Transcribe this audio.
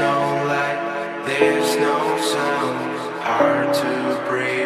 no light, there's no sound. hard to breathe.